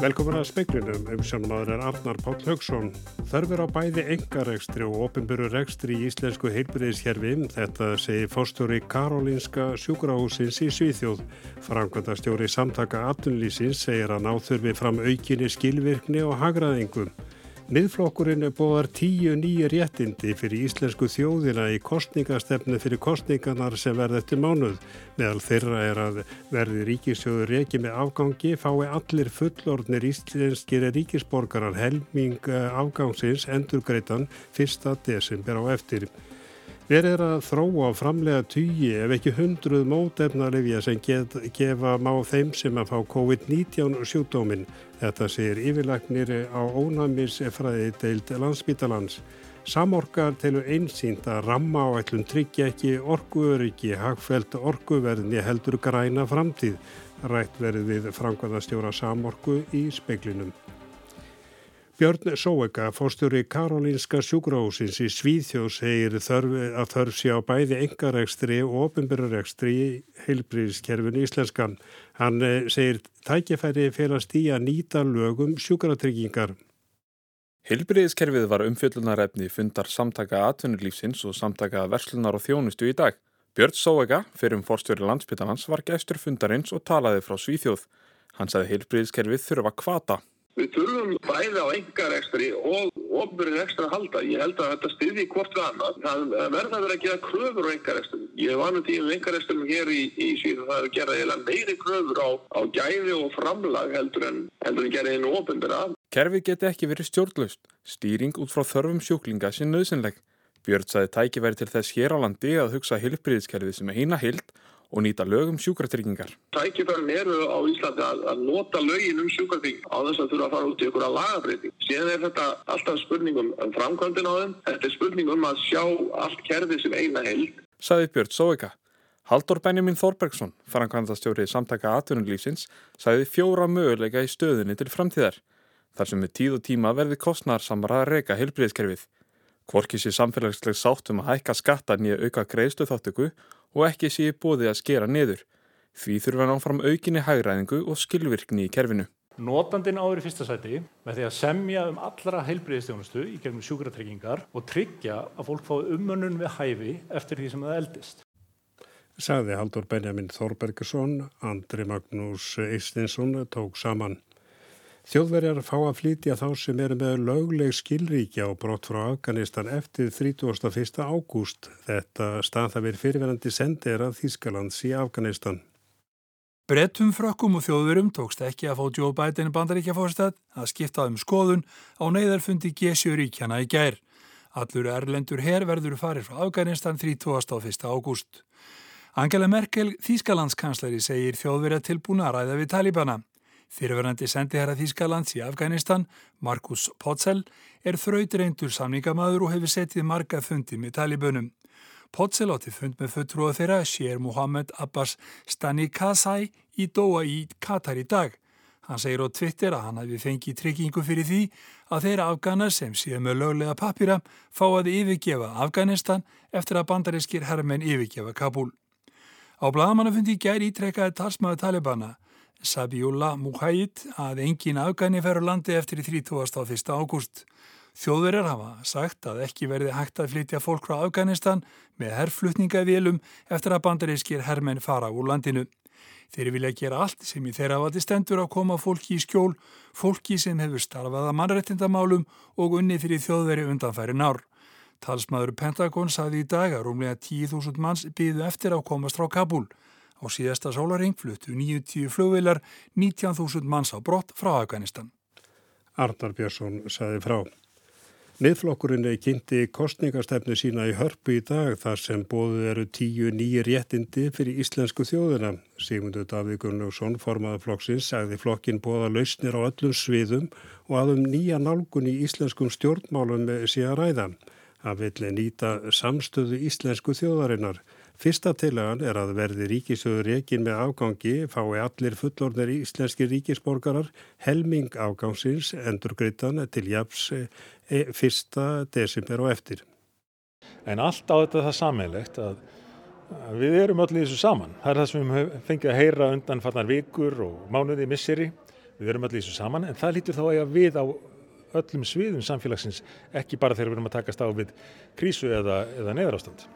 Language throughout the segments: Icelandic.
Velkomin að speiklinum, umsjónumadur er Arnar Páll Haugsson. Þörfur á bæði engarekstri og ofinbyrju rekstri í íslensku heilbyrðiskerfi, þetta segir fórstóri Karolinska sjúkrahúsins í Svíþjóð. Frangvönda stjóri samtaka atunlýsins segir að náþurfi fram aukinni skilvirkni og hagraðingum. Miðflokkurinn bóðar tíu nýju réttindi fyrir íslensku þjóðina í kostningastefnu fyrir kostningarnar sem verði eftir mánuð. Meðal þeirra er að verði ríkisjóður reiki með afgangi fái allir fullordnir íslenskir ríkisborgarar helming eh, afgangsins endurgreitan 1. desember á eftir. Verið er að þróa á framlega tugi ef ekki hundruð mótefnarlefja sem get, gefa má þeim sem að fá COVID-19 sjúkdóminn. Þetta segir yfirlagnir á ónæmisfræði deild landsbytalans. Samorkar telur einsýnt að ramma á ætlum tryggja ekki orguöryggi, hagfælt orguverðni heldur græna framtíð. Rætt verið við frangvaðastjóra Samorku í speiklinum. Björn Sóega, fórstjóri Karolinska sjúkrahúsins í Svíðjóð segir þörf, að þörf sé á bæði engarekstri og ofinbyrjurekstri í heilbríðiskerfinu íslenskan. Hann eh, segir tækifæri félast í að nýta lögum sjúkratryggingar. Heilbríðiskerfið var umfjöllunarefni fundar samtaka atvinnulífsins og samtaka verslunar og þjónustu í dag. Björn Sóega, fyrir um fórstjóri landsbytarnans, var gestur fundarins og talaði frá Svíðjóð. Hann sagði heilbríðiskerfið þurfa kvata. Við þurfum bæði á engar ekstri og ofnbjörn ekstra að halda. Ég held að þetta styði hvort við annað. Það verða að vera að gera kröfur á engar ekstri. Ég hef vanið tíum engar ekstrum hér í, í síðan það er að gera eða meiri kröfur á, á gæði og framlag heldur en, heldur en gera einu ofnbjörna. Kerfi geti ekki verið stjórnlaust. Stýring út frá þörfum sjúklinga sé nöðsynleg. Björn sagði tækiveri til þess hér á landi að hugsa hilbriðiskerfið sem er heina hild og nýta lögum sjúkratryggingar. Tækifærin eru á Íslandi að, að nota lögin um sjúkratryggingar á þess að þurfa að fara út í ykkur að lagabreiting. Síðan er þetta alltaf spurningum um framkvæmdin á þeim. Þetta er spurningum um að sjá allt kerfið sem eina held. Saði Björn Sóika. Haldur Benjamin Þorbergsson, farankvæmdastjórið samtaka atvinnulífsins, sagði fjóra möguleika í stöðinni til framtíðar. Þar sem við tíð og tíma verði kostnarsamara að reyka heilbríðiskerfið. Kvorki sé samfélagsleg sátt um að hækka skattar nýja auka greiðslu þáttöku og ekki sé bóðið að skera niður. Því þurfa náfram aukinni hægræðingu og skilvirkni í kerfinu. Notandin áður í fyrsta sæti með því að semja um allra heilbriðistjónustu í gegnum sjúkratryggingar og tryggja að fólk fái umönnun við hæfi eftir því sem það eldist. Sagði Haldur Benjamin Þorbergesson, Andri Magnús Eistinsson tók saman. Þjóðverjar fá að flytja þá sem eru með lögleg skilríkja og brott frá Afganistan eftir 31. ágúst. Þetta staðafir fyrirverandi sendir af Þískalands í Afganistan. Brettum frökkum og þjóðverum tókst ekki að fá Joe Biden bandaríkjafórstað að skipta um skoðun á neyðarfundi G7 ríkjana í gær. Allur erlendur her verður farið frá Afganistan 31. ágúst. Angela Merkel, Þískalandskansleri, segir þjóðverja tilbúna að ræða við Talibana. Fyrirverandi sendiherra Þískalands í Afganistan, Markus Potzel, er þrautreindur samningamæður og hefur setið marga fundi með talibunum. Potzel átti fund með föttrúa þeirra sér Mohamed Abbas Stanikasai í Dóa í Katar í dag. Hann segir á Twitter að hann hafi fengið tryggingu fyrir því að þeirra Afganar sem síðan með löglega papýra fá að yfirgefa Afganistan eftir að bandarískir herrmenn yfirgefa Kabul. Á bladamannafundi gæri ítrekkaði talsmaðu Talibana Sabiullah Mujahid að engin afgæni ferur landi eftir í 31. ágúst. Þjóðverjar hafa sagt að ekki verði hægt að flytja fólk frá Afganistan með herrflutningavélum eftir að bandarískir herrmenn fara úr landinu. Þeir vilja gera allt sem í þeirra vati stendur að koma fólki í skjól, fólki sem hefur starfað að mannrættindamálum og unni fyrir þjóðveri undanfæri nár. Talsmaður Pentagon saði í dag að rúmlega 10.000 manns byðu eftir að komast frá Kabul. Á síðasta sólaring fluttu 90 flugvilar 19.000 manns á brott frá Afganistan. Arnar Björnsson saði frá. Miðflokkurinn er kynnti kostningastefnu sína í hörpu í dag þar sem bóðu eru tíu nýjir réttindi fyrir íslensku þjóðina. Sigmundur Davík Gunnlaugsson, formaða flokksins, sagði flokkin bóða lausnir á öllum sviðum og að um nýja nálgun í íslenskum stjórnmálum sé að ræða. Það villi nýta samstöðu íslensku þjóðarinnar. Fyrsta tilagan er að verði ríkisöður reygin með afgangi fái allir fullorðnir íslenski ríkisborgarar helming afgangsins endur greitan til japs e, fyrsta desember og eftir. En allt á þetta það sammeilegt að við erum öll í þessu saman. Það er það sem við fengið að heyra undan farnar vikur og mánuði misseri við erum öll í þessu saman en það lítur þá eiga við á öllum sviðum samfélagsins ekki bara þegar við erum að takast á við krísu eða, eða neðarástand.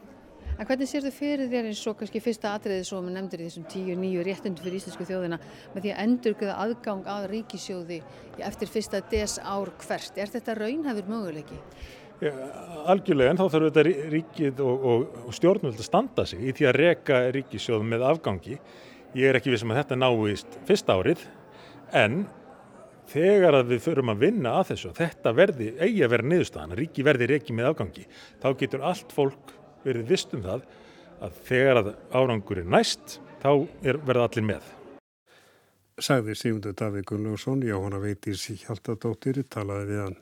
En hvernig sér þau fyrir þér eins og kannski fyrsta atriðið svo með nefndir í þessum tíu nýju réttundu fyrir íslensku þjóðina með því að endurkuða aðgang að ríkisjóði eftir fyrsta des ár hvert? Er þetta raunhefur möguleiki? Ja, algjörlega en þá þarf þetta ríkið og, og, og stjórnvöld að standa sig í því að reka ríkisjóð með afgangi. Ég er ekki við sem um að þetta náist fyrsta árið en þegar að við förum að vinna að þessu þetta verði, eigi að vera niðurstaðan, ríki verði reiki með afgangi, þá getur allt fólk verið vist um það að þegar að árangur er næst þá er, verða allir með. Sagði Sigmundur Davík Gunnlaugsson, Jóhanna Veitis Hjaltadóttir, talaði við hann.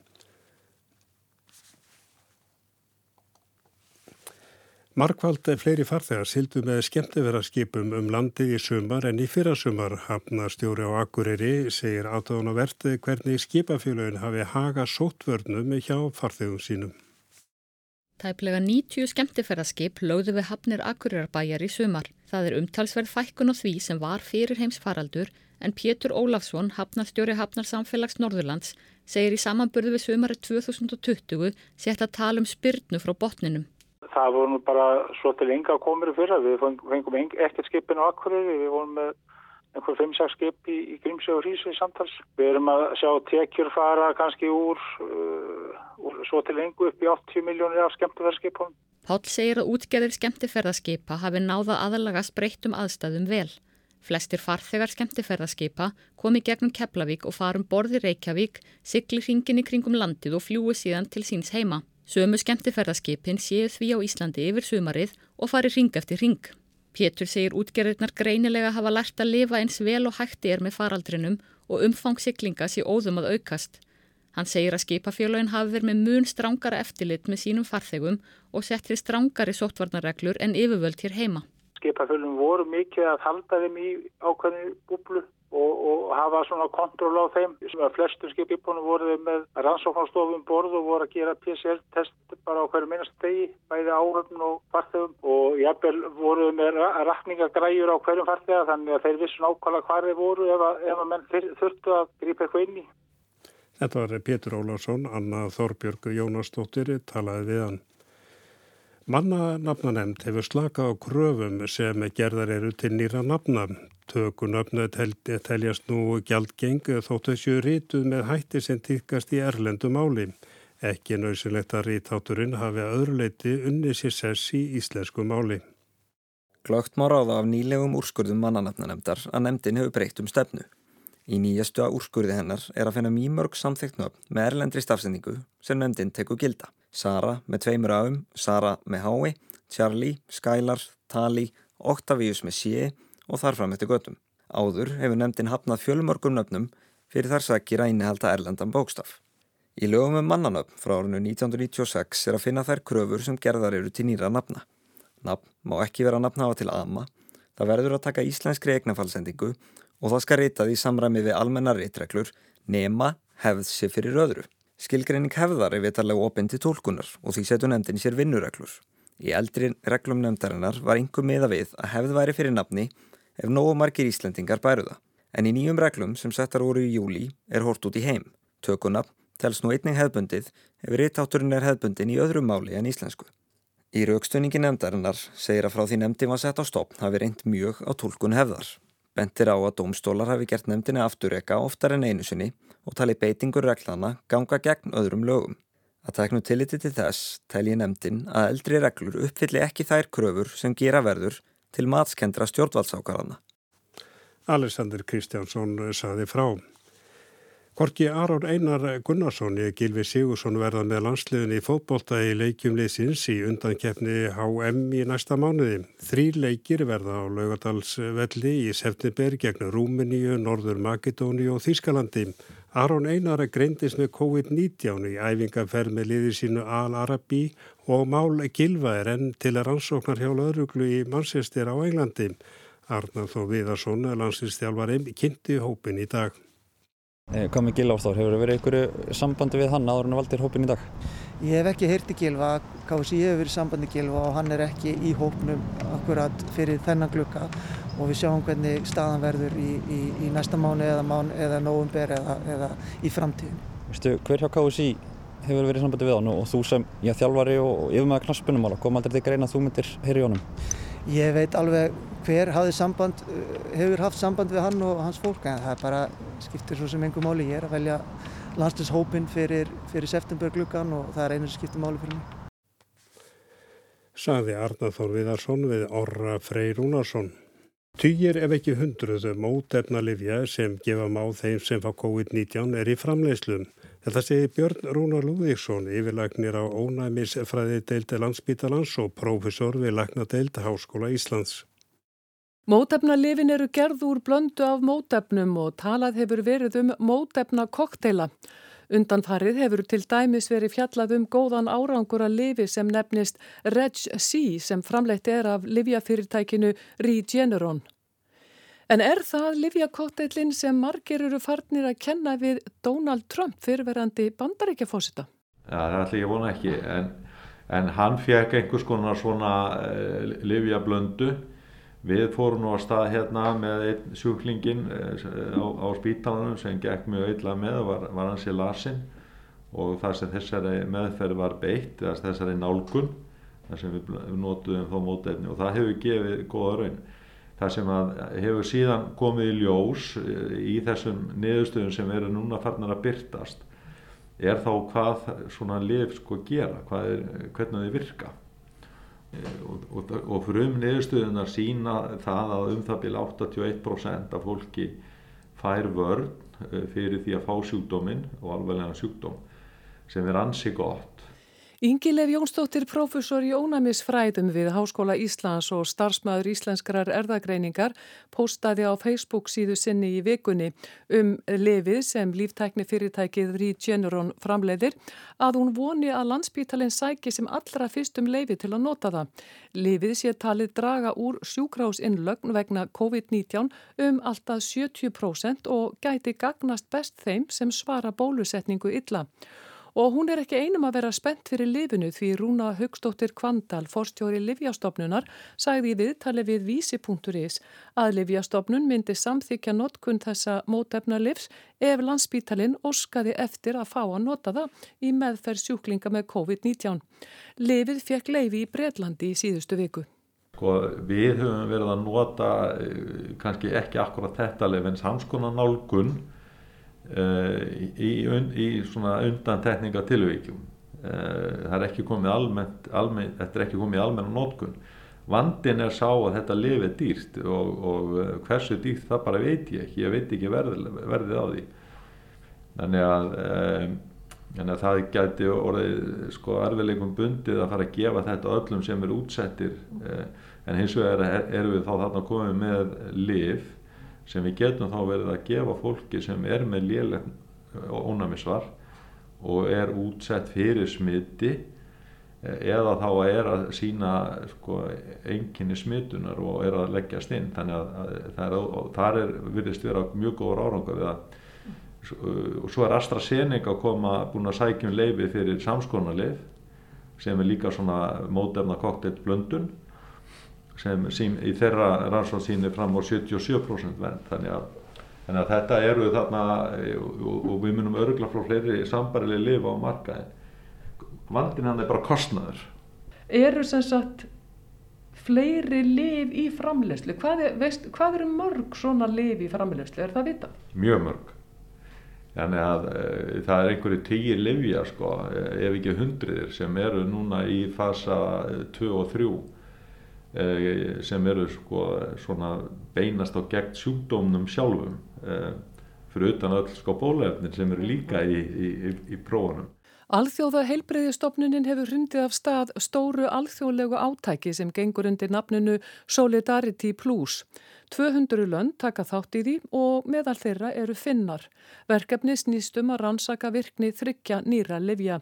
Markvald fleiri farþegar sildu með skemmtifæraskipum um landið í sumar en í fyrrasumar hafnastjóri á Akureyri segir átáðan á verði hvernig skipafélagin hafi haga sótvörnum hjá farþegum sínum. Tæplega 90 skemmtifæraskip lögðu við hafnir Akureyrarbæjar í sumar. Það er umtalsverð fækkun á því sem var fyrir heims faraldur en Pétur Ólafsson, hafnarstjóri Hafnarsamfélags Norðurlands, segir í samanburðu við sumari 2020 sett að tala um spyrnu frá botninum. Það voru bara svo til enga komir fyrir. Við fengum ekkert skipin á Akureyri, við vorum með einhver 5-6 skip í, í Grímsjö og Hrísvið samtals. Við erum að sjá tekjur fara kannski úr, uh, úr svo til engu upp í 80 miljónir af skemmtifærskipum. Pál segir að útgerðir skemmtifærðarskipa hafi náða aðalagast breyttum aðstæðum vel. Flestir farþegar skemmtifærðarskipa komi gegnum Keflavík og farum borði Reykjavík, sigli hringin í kringum landið og fljúi síðan til síns heima. Sömu skemmtifærðarskipin séu því á Íslandi yfir sumarið og fari ring eftir ring. Pétur segir útgerðirnar greinilega hafa lært að lifa eins vel og hætti er með faraldrinum og umfang siklinga sé óðum að aukast. Hann segir að skipafjölögin hafi verið með mun strángara eftirlit með sínum farþegum og settir strángari sóttvarnarreglur en yfirvöld hér heima. Skipafjölum voru mikið að halda þeim í ákveðinu búblu og, og hafa svona kontról á þeim sem að flestum skipibónum voruð með rannsóknarstofum borð og voru að gera PCR-test bara á hverju minnast degi bæði áhöfn og farþegum og jafnvel voruð með rakningagræjur á hverjum farþega þannig að þeir vissu nákvæmlega hvað þeir voru ef að, ef að menn þurftu að grípa eitthvað inn í. Þetta var Pétur Ólásson, Anna Þorbjörg Jónasdóttir talaði við hann. Mannanafnanemnd hefur slaka á kröfum sem gerðar eru til nýra nafna. Tökunöfnu tel, teljast nú gjaldgeng þótt þessu rítuð með hætti sem týrkast í erlendu máli. Ekki nöysilegt að rítátturinn hafi að öðruleiti unni sér sess í íslensku máli. Glögt má ráða af nýlegum úrskurðum mannanafnanemndar að nemndin hefur breytt um stefnu. Í nýjastu að úrskurði hennar er að finna mýmörg samþyktnöfn með erlendri stafsendingu sem nemndin tekur gilda. Sara með tveimur aðum, Sara með hái, Charlie, Skylar, Tali, Octavius með sé og þarfram eftir göttum. Áður hefur nefndin hafnað fjölmörgum nöfnum fyrir þar sakir að innihalda erlendan bókstaf. Í lögum um mannanöfn frá árinu 1996 er að finna þær kröfur sem gerðar eru til nýra nafna. Nafn má ekki vera nafnafa til ama, það verður að taka íslenskri eignafallsendingu og það skal reytað í samræmi við almenna reytreglur nema hefð sér fyrir öðru. Skilgreining hefðar er vitarlega opinn til tólkunar og því setur nefndin sér vinnureglur. Í eldri reglum nefndarinnar var yngur miða við að hefð væri fyrir nafni ef nógu margir Íslendingar bæruða. En í nýjum reglum sem settar voru í júli er hort út í heim. Tökunafn telst nú einning hefðbundið ef reytátturinn er hefðbundin í öðrum máli en íslensku. Í raukstunningi nefndarinnar segir að frá því nefndi var sett á stopp hafi reynd mjög á tólkun hefðar. Bentir á að domstólar hafi gert nefndinni afturreka oftar en einu sinni og tali beitingur reglana ganga gegn öðrum lögum. Að teknu tilliti til þess telji nefndin að eldri reglur uppfylli ekki þær kröfur sem gera verður til matskendra stjórnvaldsákarana. Alexander Kristjánsson saði frá. Korki Aron Einar Gunnarsson í Gilvi Sigursson verða með landsliðin í fótbolta í leikjum liðsins í undankefni HM í næsta mánuði. Þrý leikir verða á laugadalsvelli í Sefniberg gegn Rúmeníu, Norður Makedóni og Þýskalandi. Aron Einar greindist með COVID-19 í æfingaferð með liðir sínu Al-Arabi og mál Gilva er enn til að rannsóknar hjá lauruglu í Manchester á Englandi. Arnar Þó Viðarsson, landslistjálfarinn, kynnti hópin í dag. Eh, hvað með Gil Ástór, hefur það verið einhverju sambandi við hann áður en valdir hópin í dag? Ég hef ekki heyrti Gilva, KSI hefur verið sambandi Gilva og hann er ekki í hópnum akkurat fyrir þennan glukka og við sjáum hvernig staðan verður í, í, í næsta mánu eða, mánu, eða nógumber eða, eða í framtíðin. Vistu, hver hjá KSI hefur verið sambandi við hann og þú sem já, þjálfari og yfirmæða knaspunumála, kom aldrei þig greina að þú myndir heyri honum? Ég veit alveg hver samband, hefur haft samband við hann og hans fólk en það bara skiptir svo sem einhver máli. Ég er að velja landslýshópin fyrir, fyrir septembergluggan og það er einu sem skiptir máli fyrir mig. Saði Arnaþór Viðarsson við Orra Frey Rúnarsson. Týjir ef ekki hundruðu mótefna livja sem gefa má þeim sem fá COVID-19 er í framleiðslum. Þetta segir Björn Rúnar Lúðíksson, yfirlagnir á ónæmisfræði deildi landsbítalans og prófessor við lagna deildi Háskóla Íslands. Mótefnalifin eru gerð úr blöndu af mótefnum og talað hefur verið um mótefna kokteila. Undanfarið hefur til dæmis verið fjallað um góðan árangur að lifi sem nefnist Reg-C sem framleitt er af livjafyrirtækinu Regeneron. En er það livjakokteilin sem margir eru farnir að kenna við Donald Trump fyrirverandi bandaríkjafósita? Ja, það ætla ég vona ekki en, en hann fekk einhvers konar svona uh, livjablöndu Við fórum nú að stað hérna með sjúklingin eh, á, á spítalanum sem gekk mjög eitthvað með var, var hansi lasin og það sem þessari meðferð var beitt, þessari nálgun, það sem við notuðum þá mótefni og það hefur gefið góða raun. Það sem hefur síðan komið í ljós eh, í þessum niðurstöðum sem eru núna farnar að byrtast er þá hvað svona liv sko gera, er, hvernig þau virka. Og, og, og frum niðurstöðunar sína það að um það byrja 81% af fólki fær vörn eh, fyrir því að fá sjúkdóminn og alveglega sjúkdóm sem er ansi gott Yngileif Jónsdóttir, profesor í ónæmisfræðum við Háskóla Íslands og starfsmæður íslenskrar erðagreiningar postaði á Facebook síðu sinni í vikunni um lefið sem líftækni fyrirtækið Regeneron framleiðir að hún voni að landsbítalinn sæki sem allra fyrstum lefi til að nota það. Lefið sé talið draga úr sjúkrásinnlögn vegna COVID-19 um alltaf 70% og gæti gagnast best þeim sem svara bólusetningu illa. Og hún er ekki einum að vera spennt fyrir lifinu því Rúna Högstóttir Kvandal, forstjóri Livjastofnunar, sagði í viðtali við vísi.is að Livjastofnun myndi samþykja notkun þessa mótefna livs ef landsbítalinn óskaði eftir að fá að nota það í meðferð sjúklinga með COVID-19. Livið fekk leifi í Breitlandi í síðustu viku. Sko, við höfum verið að nota eh, kannski ekki akkurat þetta lefins hanskona nálgunn Eh, í, í svona undantekninga tilvíkjum eh, það er ekki komið almennt, almennt þetta er ekki komið almenna nótkun vandin er sá að þetta lifi dýrt og, og eh, hversu dýrt það bara veit ég ekki, ég veit ekki verð, verðið á því. Þannig að, e, að það gæti orðið sko erfileikum bundið að fara að gefa þetta öllum sem er útsettir. E, en hins vegar erum er við þá þarna komið með liv sem við getum þá verið að gefa fólki sem er með léleg ónæmisvar og er útsett fyrir smiti eða þá er að sína sko, enginni smitunar og er að leggjast inn. Þannig að það er, er virðist vera mjög góður áranga við að og svo er AstraZeneca að koma búin að sækjum leifi fyrir samskonarleif sem er líka svona mótefna kokteilt blöndun sem sín, í þeirra rannsóð sínir fram á 77% verð þannig að, þannig að þetta eru þarna og, og við munum örgla frá fleiri sambarilegi lifa á markaði vandin hann er bara kostnaður. Eru sem sagt fleiri liv í framlegslu hvað, hvað eru mörg svona liv í framlegslu, er það vita? Mjög mörg. Þannig að e, það er einhverju tíir livja sko, ef ekki hundriðir sem eru núna í fasa 2 og 3 Eh, sem eru sko svona beinast á gegn sjúkdómnum sjálfum eh, fyrir utan öll sko bólefnin sem eru líka í, í, í, prófunum. Alþjóða heilbreyðistofnunin hefur hrundið af stað stóru alþjóðlegu átæki sem gengur undir nafninu Solidarity Plus. 200 lönd taka þátt í því og meðal þeirra eru finnar. Verkefni snýstum að rannsaka virkni þryggja nýra livja.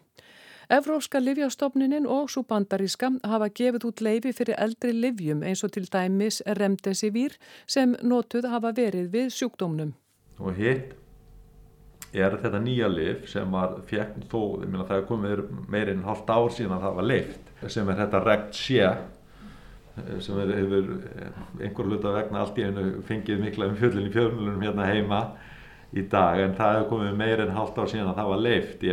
Evrópska livjastofnunin og svo bandaríska hafa gefið út leifi fyrir eldri livjum eins og til dæmis remdesivir sem notuð hafa verið við sjúkdómnum. Og hitt er þetta nýja lif sem var fjekk þó, ég meina það er komið meirinn halvt ár síðan að það var leift sem er þetta regt sé sem yfir einhver hluta vegna allt í einu fengið mikla um fjöldin í fjölunum hérna heima í dag en það hefur komið meirinn halvt ár síðan að það var leift í,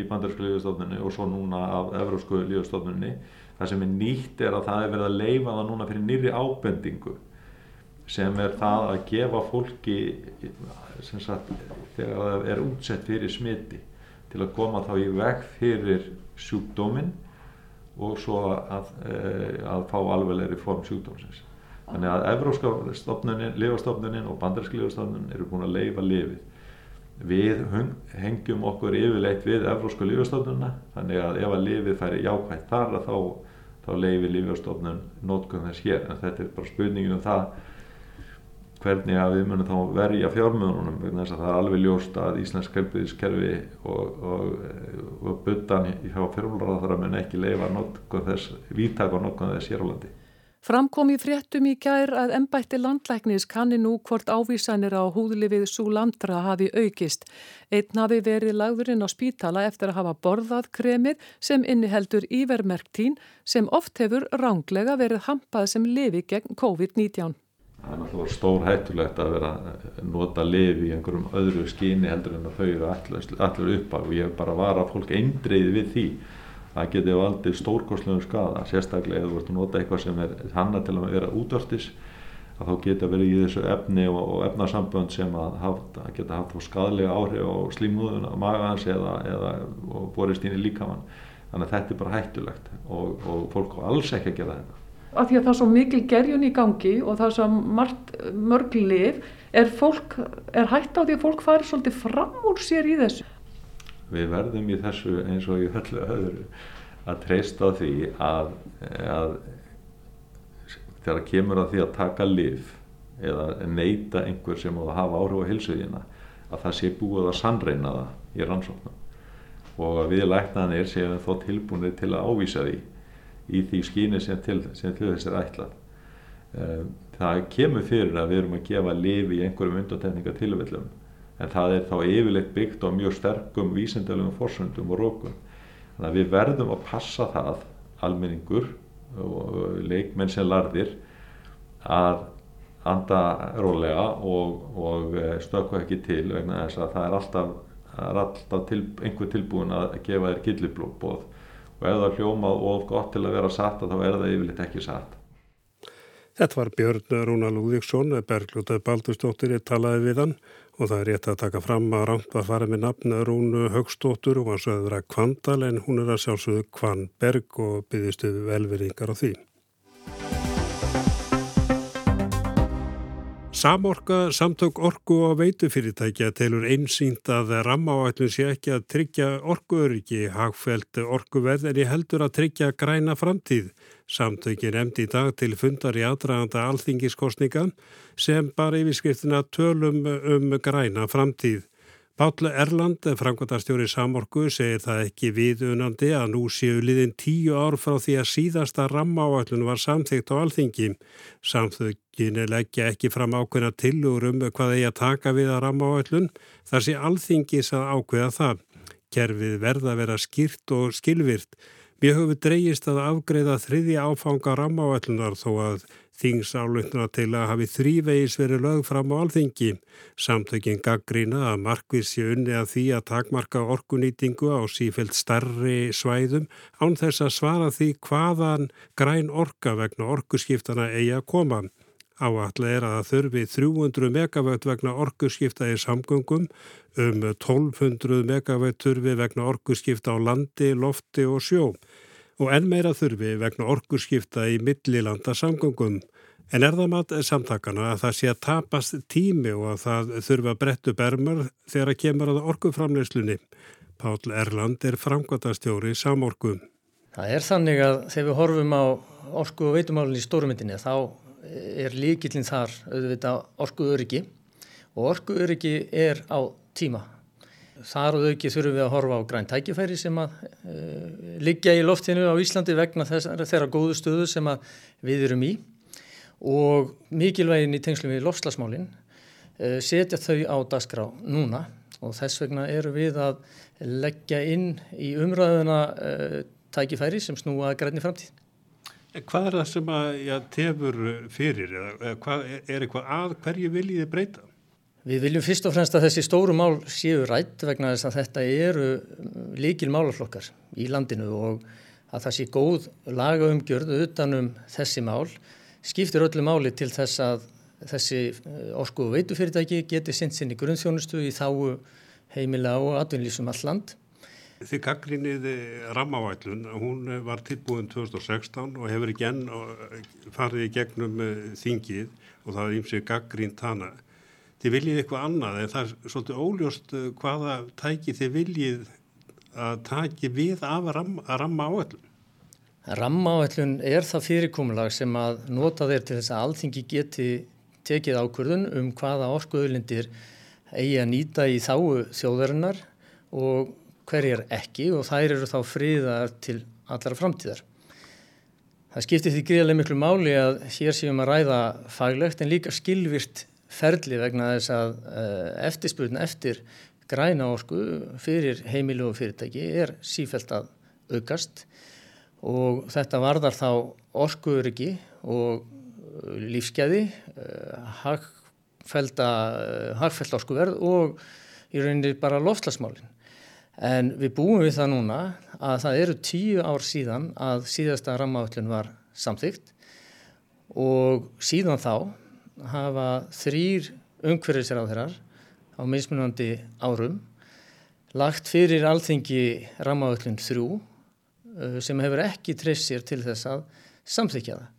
í bandarsku lífastofnunni og svo núna af evrósku lífastofnunni það sem er nýtt er að það er verið að leifa það núna fyrir nýri ábendingu sem er það að gefa fólki sagt, þegar það er útsett fyrir smiti til að koma þá í veg fyrir sjúkdóminn og svo að, eh, að fá alvegleiri form sjúkdómsins. Þannig að Evróska lifastofnunin og bandarski lifastofnunin eru búin að leifa lifið. Við hengjum okkur yfirleitt við Evróska lifastofnunina þannig að ef að lifið færi jákvægt þar þá, þá leifi lifastofnun nótgöðum þess hér en þetta er bara spurningin um það hvernig að við munum þá verja fjármjörnunum vegna þess að það er alveg ljóst að Íslensk helbriðiskerfi og, og, og buttan hjá fjármjörnunum mun ekki leifa þess, víttak og nokkuð þess hér á landi. Framkom í fréttum í gær að ennbætti landlæknis kanni nú hvort ávísanir á húðlifið Súlandra hafi aukist. Einn hafi verið lagðurinn á spítala eftir að hafa borðað kremið sem inniheldur ívermerktín sem oft hefur ránglega verið hampað sem lifi gegn COVID-19 það er náttúrulega stór hættulegt að vera að nota lifi í einhverjum öðru skyni heldur en að þau eru allir upp á. Og ég bara var að fólk eindreiði við því það geti valdið stórkoslegum skada sérstaklega ef þú ert að nota eitthvað sem er hanna til að vera útvörstis að þá geta verið í þessu efni og, og efnasambönd sem að, haft, að geta haft skadlega áhrif á slímúðun á magans eða, eða borist inn í líkamann. Þannig að þetta er bara hættulegt og, og fólk á alls ekki að gera þetta. Að því að það er svo mikil gerjun í gangi og það er svo margt, mörg lif er, fólk, er hægt á því að fólk fari svolítið fram úr sér í þessu Við verðum í þessu eins og í öllu öðru að treysta því að, að þegar kemur að því að taka lif eða neyta einhver sem á að hafa áhrif á hilsuðina að það sé búið að sannreina það í rannsóknum og að við læknanir séum þó tilbúinir til að ávísa því í því skýni sem til, til þess er ætlað. Um, það kemur fyrir að við erum að gefa lifi í einhverjum undantekninga tilvillum en það er þá yfirleitt byggt á mjög sterkum vísindalögum fórsöndum og rókum. Þannig að við verðum að passa það, almenningur og leikmenn sem larðir, að anda rólega og, og eh, stökka ekki til vegna þess að það er alltaf, er alltaf til, einhver tilbúin að gefa þér gilliblóð og ef það hljómað of gott til að vera satt þá er það yfirleitt ekki satt. Þetta var Björn Rúna Lúðíksson, Bergljótað Baldurstóttir talaði við hann og það er rétt að taka fram að rámt að fara með nafn Rúnu Högstóttur og hann sögður að Kvandal en hún er að sjálfsögðu Kvanberg og byggistu velveringar á því. Samorka samtök orku og veitufyrirtækja telur einsýnt að rammáætlun sé ekki að tryggja orkuöryggi, hagfælt orkuverð en ég heldur að tryggja græna framtíð. Samtökin emdi í dag til fundar í aðdraganda alþingiskostninga sem bara yfirskriftina tölum um græna framtíð. Páll Erland, framkvæmdarstjóri Samorku, segir það ekki viðunandi að nú séu liðin tíu ár frá því að síðasta rammáallun var samþygt á alþingi. Samþögin leggja ekki fram ákveðna tilugur um hvað eigi að taka við að rammáallun, þar sé alþingis að ákveða það. Kerfið verða að vera skýrt og skilvirt. Við höfum dreyist að afgreða þriðja áfanga rammáallunar þó að Þingsáluntuna til að hafi þrývegis verið lög fram á alþingi. Samtökinn gaggrína að markvið sé unni að því að takmarka orkunýtingu á sífælt starri svæðum án þess að svara því hvaðan græn orka vegna orkuskiptana eigi að koma. Áallega er að þurfi 300 megavött vegna orkuskipta í samgöngum, um 1200 megavött þurfi vegna orkuskipta á landi, lofti og sjó og enn meira þurfi vegna orkurskipta í millilanda samgöngum. En er það mat samtakana að það sé að tapast tími og að það þurfa að brettu bermar þegar að kemur að orkuframleyslunni? Pál Erland er framkvæmtastjóri samorku. Það er þannig að þegar við horfum á orku og veitumálinn í stórmyndinni þá er líkillin þar auðvitað orku öryggi og orku öryggi er á tíma. Þar auki þurfum við að horfa á græn tækifæri sem að uh, liggja í loftinu á Íslandi vegna þess, þeirra góðu stöðu sem við erum í. Og mikilvægin í tengslum við lofslagsmálinn uh, setja þau á dagskrá núna. Og þess vegna eru við að leggja inn í umræðuna uh, tækifæri sem snúa grænni framtíð. Hvað er það sem að já, tefur fyrir eða hvað, er eitthvað að hverju viljið breyta? Við viljum fyrst og fremst að þessi stóru mál séu rætt vegna þess að þetta eru líkil málaflokkar í landinu og að það sé góð lagaumgjörð utanum þessi mál skiptir öllu máli til þess að þessi orku og veitufyrirtæki geti sint sinni grunnþjónustu í þáu heimila og atvinnlýsum all land Þið gaggrinnið rammavætlun, hún var tilbúin 2016 og hefur ekki enn farið í gegnum eh, þingið og það er ymsið gaggrínt hana. Þið viljið eitthvað annað en það er svolítið óljóst eh, hvaða tæki þið viljið að taki við af rammavætlun. Rammavætlun er það fyrirkomulag sem að nota þeir til þess að alþingi geti tekið ákvörðun um hvaða orkuðulindir eigi að nýta í þáu þjóðarinnar og hverjar ekki og þær eru þá friðar til allara framtíðar. Það skiptir því gríðarlega miklu máli að hér séum að ræða faglegt en líka skilvirt ferli vegna þess að uh, eftirspurna eftir græna orku fyrir heimilu og fyrirtæki er sífælt að aukast og þetta varðar þá orkuöryggi og lífsgæði, uh, hagfælda uh, orkuverð og í rauninni bara lofslagsmálinn. En við búum við það núna að það eru tíu ár síðan að síðasta rammaöllun var samþygt og síðan þá hafa þrýr umhverfisráðherrar á mismunandi árum lagt fyrir alþengi rammaöllun þrjú uh, sem hefur ekki treyst sér til þess að samþykja það.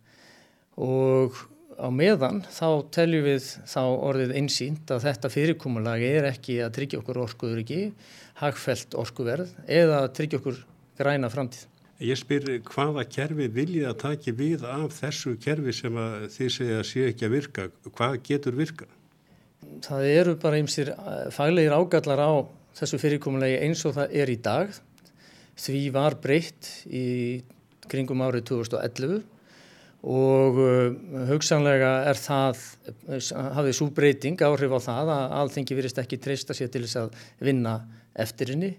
Og á meðan þá teljum við þá orðið einsýnt að þetta fyrirkomulag er ekki að tryggja okkur orkuður ekki hagfælt orkuverð eða tryggja okkur græna framtíð. Ég spyr hvaða kerfi viljið að taki við af þessu kerfi sem þið segja að sé ekki að virka? Hvað getur virka? Það eru bara einsir eh, faglegir ágallar á þessu fyrirkomulegi eins og það er í dag. Því var breytt í kringum árið 2011 og uh, hugsanlega er það, hafið svo breyting áhrif á það að alþengi virist ekki treysta sér til þess að vinna eftir henni.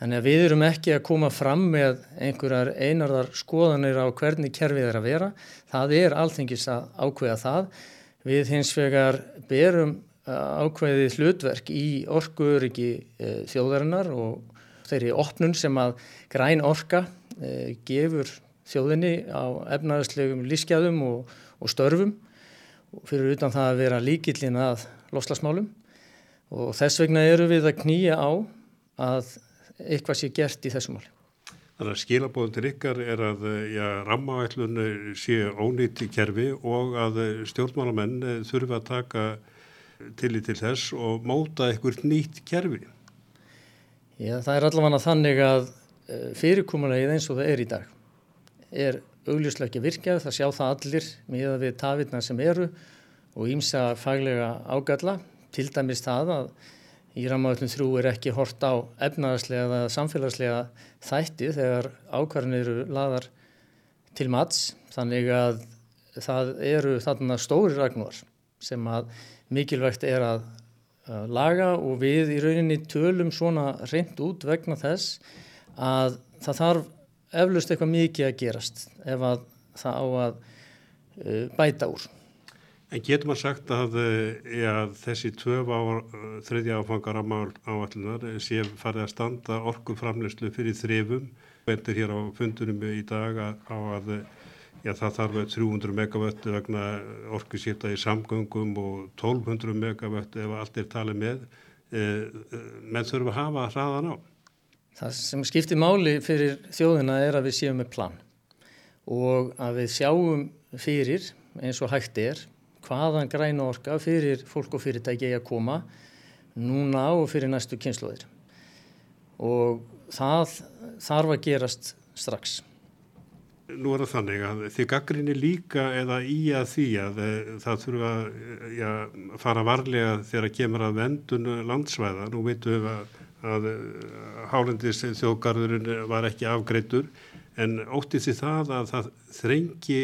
Þannig að við erum ekki að koma fram með einhverjar einarðar skoðanir á hvernig kerfið er að vera. Það er alþengis að ákveða það. Við hins vegar berum uh, ákveðið hlutverk í orkuöryggi uh, þjóðarinnar og þeirri opnun sem að græn orka gefur þjóðinni á efnaðarslegum lífsgæðum og, og störfum fyrir utan það að vera líkillin að loslasmálum og þess vegna eru við að knýja á að eitthvað sé gert í þessum máli. Þannig að skilabóðum til ykkar er að ja, rammavætlun sé ónýtt í kerfi og að stjórnmálamenn þurfa að taka til í til þess og móta eitthvað nýtt kerfi. Já, það er allavega þannig að eh, fyrirkomulegið eins og það er í dag er augljóslega ekki virkjað, það sjá það allir með við tafirna sem eru og ímsa faglega ágalla, til dæmis það að í rammaðullum þrjú er ekki hort á efnaðarslega eða samfélagslega þætti þegar ákvarðin eru laðar til mats. Þannig að það eru þarna stóri ragnúar sem að mikilvægt er að laga og við í rauninni tölum svona reynd út vegna þess að það þarf eflust eitthvað mikið að gerast ef að það á að uh, bæta úr. En getur maður sagt að ja, þessi tvö ár, þriðja áfangar áallunar sé farið að standa orkuframleyslu fyrir þrefum. Vendur hér á fundunum í dag á að ja, það þarf 300 megavött vegna orkusýta í samgöngum og 1200 megavött ef allt er talið með. Menn þurfum að hafa hraðan á. Það sem skiptir máli fyrir þjóðina er að við séum með plan og að við sjáum fyrir eins og hægt er hvaðan græna orka fyrir fólk og fyrirtæki að koma núna og fyrir næstu kynsluðir og það þarf að gerast strax. Nú er það þannig að því gaggrinni líka eða í að því að eh, það þurfa að ja, fara varlega þegar að kemur að vendun landsvæða. Nú veitum við að að eh, hálendis þjóðgarðurinn var ekki afgreittur en ótti því það að það þrengi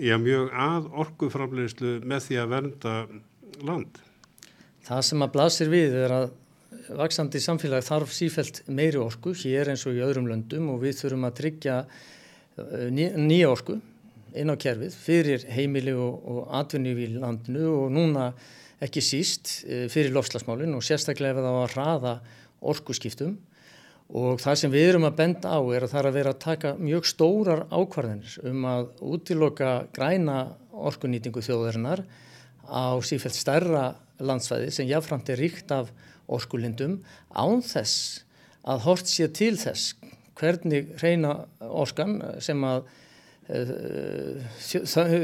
já, mjög að orguframleyslu með því að vernda land. Það sem að blasir við er að vaksandi samfélag þarf sífælt meiri orku hér eins og í öðrum löndum og við þurfum að tryggja nýja orku inn á kerfið fyrir heimili og, og atvinni í landinu og núna ekki síst fyrir lofslagsmálinn og sérstaklega ef það var að hraða orkuskiptum. Og það sem við erum að benda á er að það er að vera að taka mjög stórar ákvarðinir um að útiloka græna orkunýtingu þjóðarinnar á sífælt stærra landsvæði sem jáfnframt er ríkt af orkulindum án þess að hort sé til þess hvernig reyna orskan sem að uh,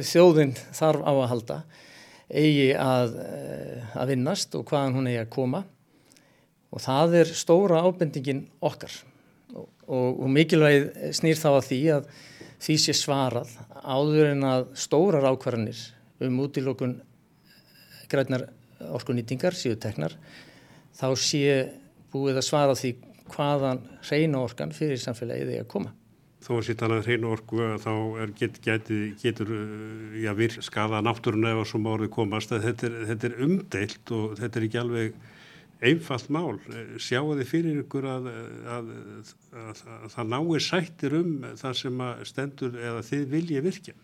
þjóðin þarf á að halda eigi að, uh, að vinnast og hvaðan hún eigi að koma og það er stóra ábendingin okkar og, og, og mikilvæg snýr þá að því að því sé svarað áður en að stórar ákvarðanir um útilokun grænar orkunýtingar síðu teknar þá sé búið að svara því hvaðan reyna orkan fyrir samfélagið er að koma. Þó að sýtt alveg reyna orku þá get, get, getur já, virk skada náttúrun eða svo márið komast að þetta er, þetta er umdeilt og þetta er ekki alveg einfalt mál. Sjáu þið fyrir ykkur að, að, að, að það nái sættir um það sem stendur eða þið vilja virkja?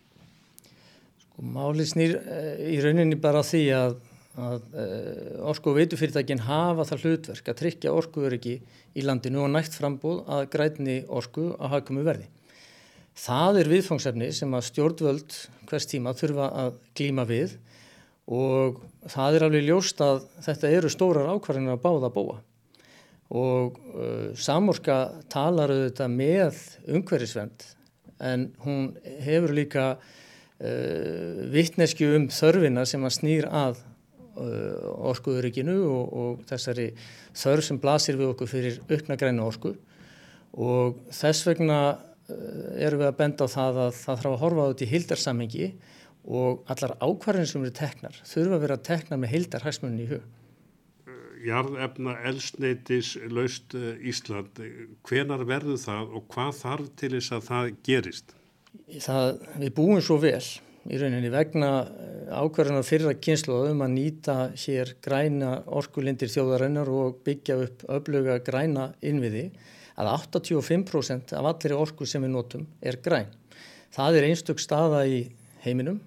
Sko, máli snýr í rauninni bara því að orku og veitufyrirtækin hafa það hlutverk að tryggja orkuöryggi í landinu og nægt frambúð að grætni orku að hafkomu verði. Það er viðfangsefni sem að stjórnvöld hvers tíma þurfa að glíma við og það er alveg ljóst að þetta eru stórar ákvarðinir að báða að búa og uh, samorka talar auðvitað með umhverfisvend en hún hefur líka uh, vittnesku um þörfina sem að snýr að orkuðuríkinu og, og þessari þörf sem blasir við okkur fyrir aukna græna orku og þess vegna erum við að benda á það að það þarf að horfa þetta í hildarsamhengi og allar ákvarðin sem eru teknar þurfa að vera teknar með heildar hæsmunni í hug. Jarðefna elsneitis laust Ísland, hvenar verður það og hvað þarf til þess að það gerist? Það, við búum svo vel í rauninni vegna ákvarðina fyrra kynsluðum að nýta hér græna orkulindir þjóðarinnar og byggja upp öfluga græna innviði að 85% af allir orku sem við notum er græn. Það er einstök staða í heiminum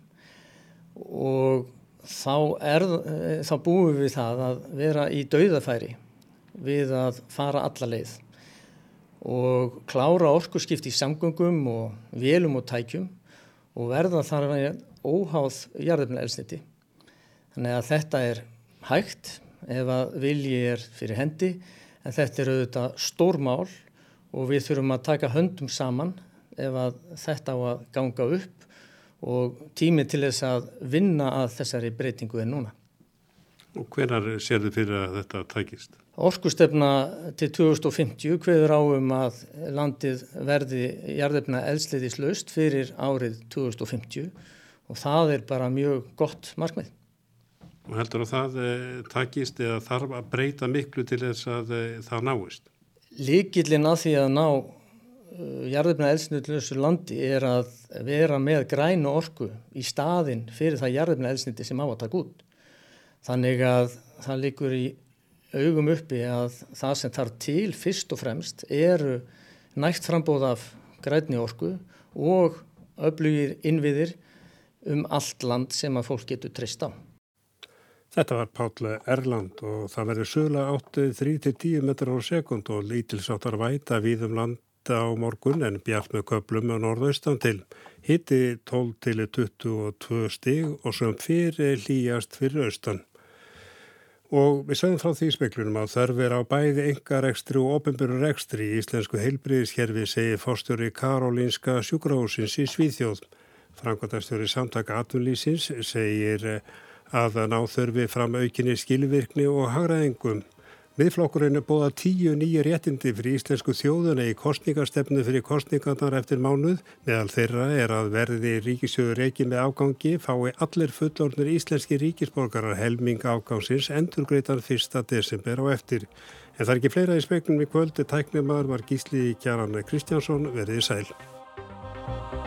og þá, er, þá búum við það að vera í dauðafæri við að fara alla leið og klára orkuskipt í samgöngum og vélum og tækjum og verða þar að óháð jarðefna elsniti. Þannig að þetta er hægt ef að vilji er fyrir hendi en þetta er auðvitað stórmál og við þurfum að taka höndum saman ef að þetta á að ganga upp og tími til þess að vinna að þessari breytingu er núna. Og hvenar sér þið fyrir að þetta tækist? Orkustefna til 2050 hveður áum að landið verði jarðefna eldsliðislaust fyrir árið 2050 og það er bara mjög gott markmið. Og heldur að það eh, takist eða þarf að breyta miklu til þess að eh, það náist? Líkillin að því að ná jarðefna eldsnittlösu landi er að vera með grænu orku í staðin fyrir það jarðefna eldsnitti sem á að taka út. Þannig að það líkur í augum uppi að það sem þarf til fyrst og fremst eru nægt frambóð af græni orku og öflugir innviðir um allt land sem að fólk getur trist á. Þetta var Páll Erland og það verður sögulega áttið 3-10 metrar á sekund og lítilsáttar væta við um land á morgun en bjart með köplum á norðaustan til. Hitti 12 til 22 stig og sem fyrir hlýjast fyrir austan. Og við sögum frá því speklunum að þörfir á bæði engarekstri og ofinbjörnurekstri í Íslensku heilbriðiskerfi segir fórstjóri Karolínska sjúkrahúsins í Svíþjóð. Frankværtastjóri samtaka atvinnlýsins segir að ná þörfi fram aukinni skilvirkni og hagraðingum. Miðflokkurinn er bóða tíu nýju réttindi fyrir íslensku þjóðuna í kostningastefnu fyrir kostningarnar eftir mánuð. Meðal þeirra er að verði ríkisjöður ekki með ágangi fái allir fullornir íslenski ríkisborgarar helming ágangsins endurgreitan 1. desember á eftir. En það er ekki fleira í speknum í kvöldi. Tæknumar var gísli Kjaran Kristjánsson verið sæl.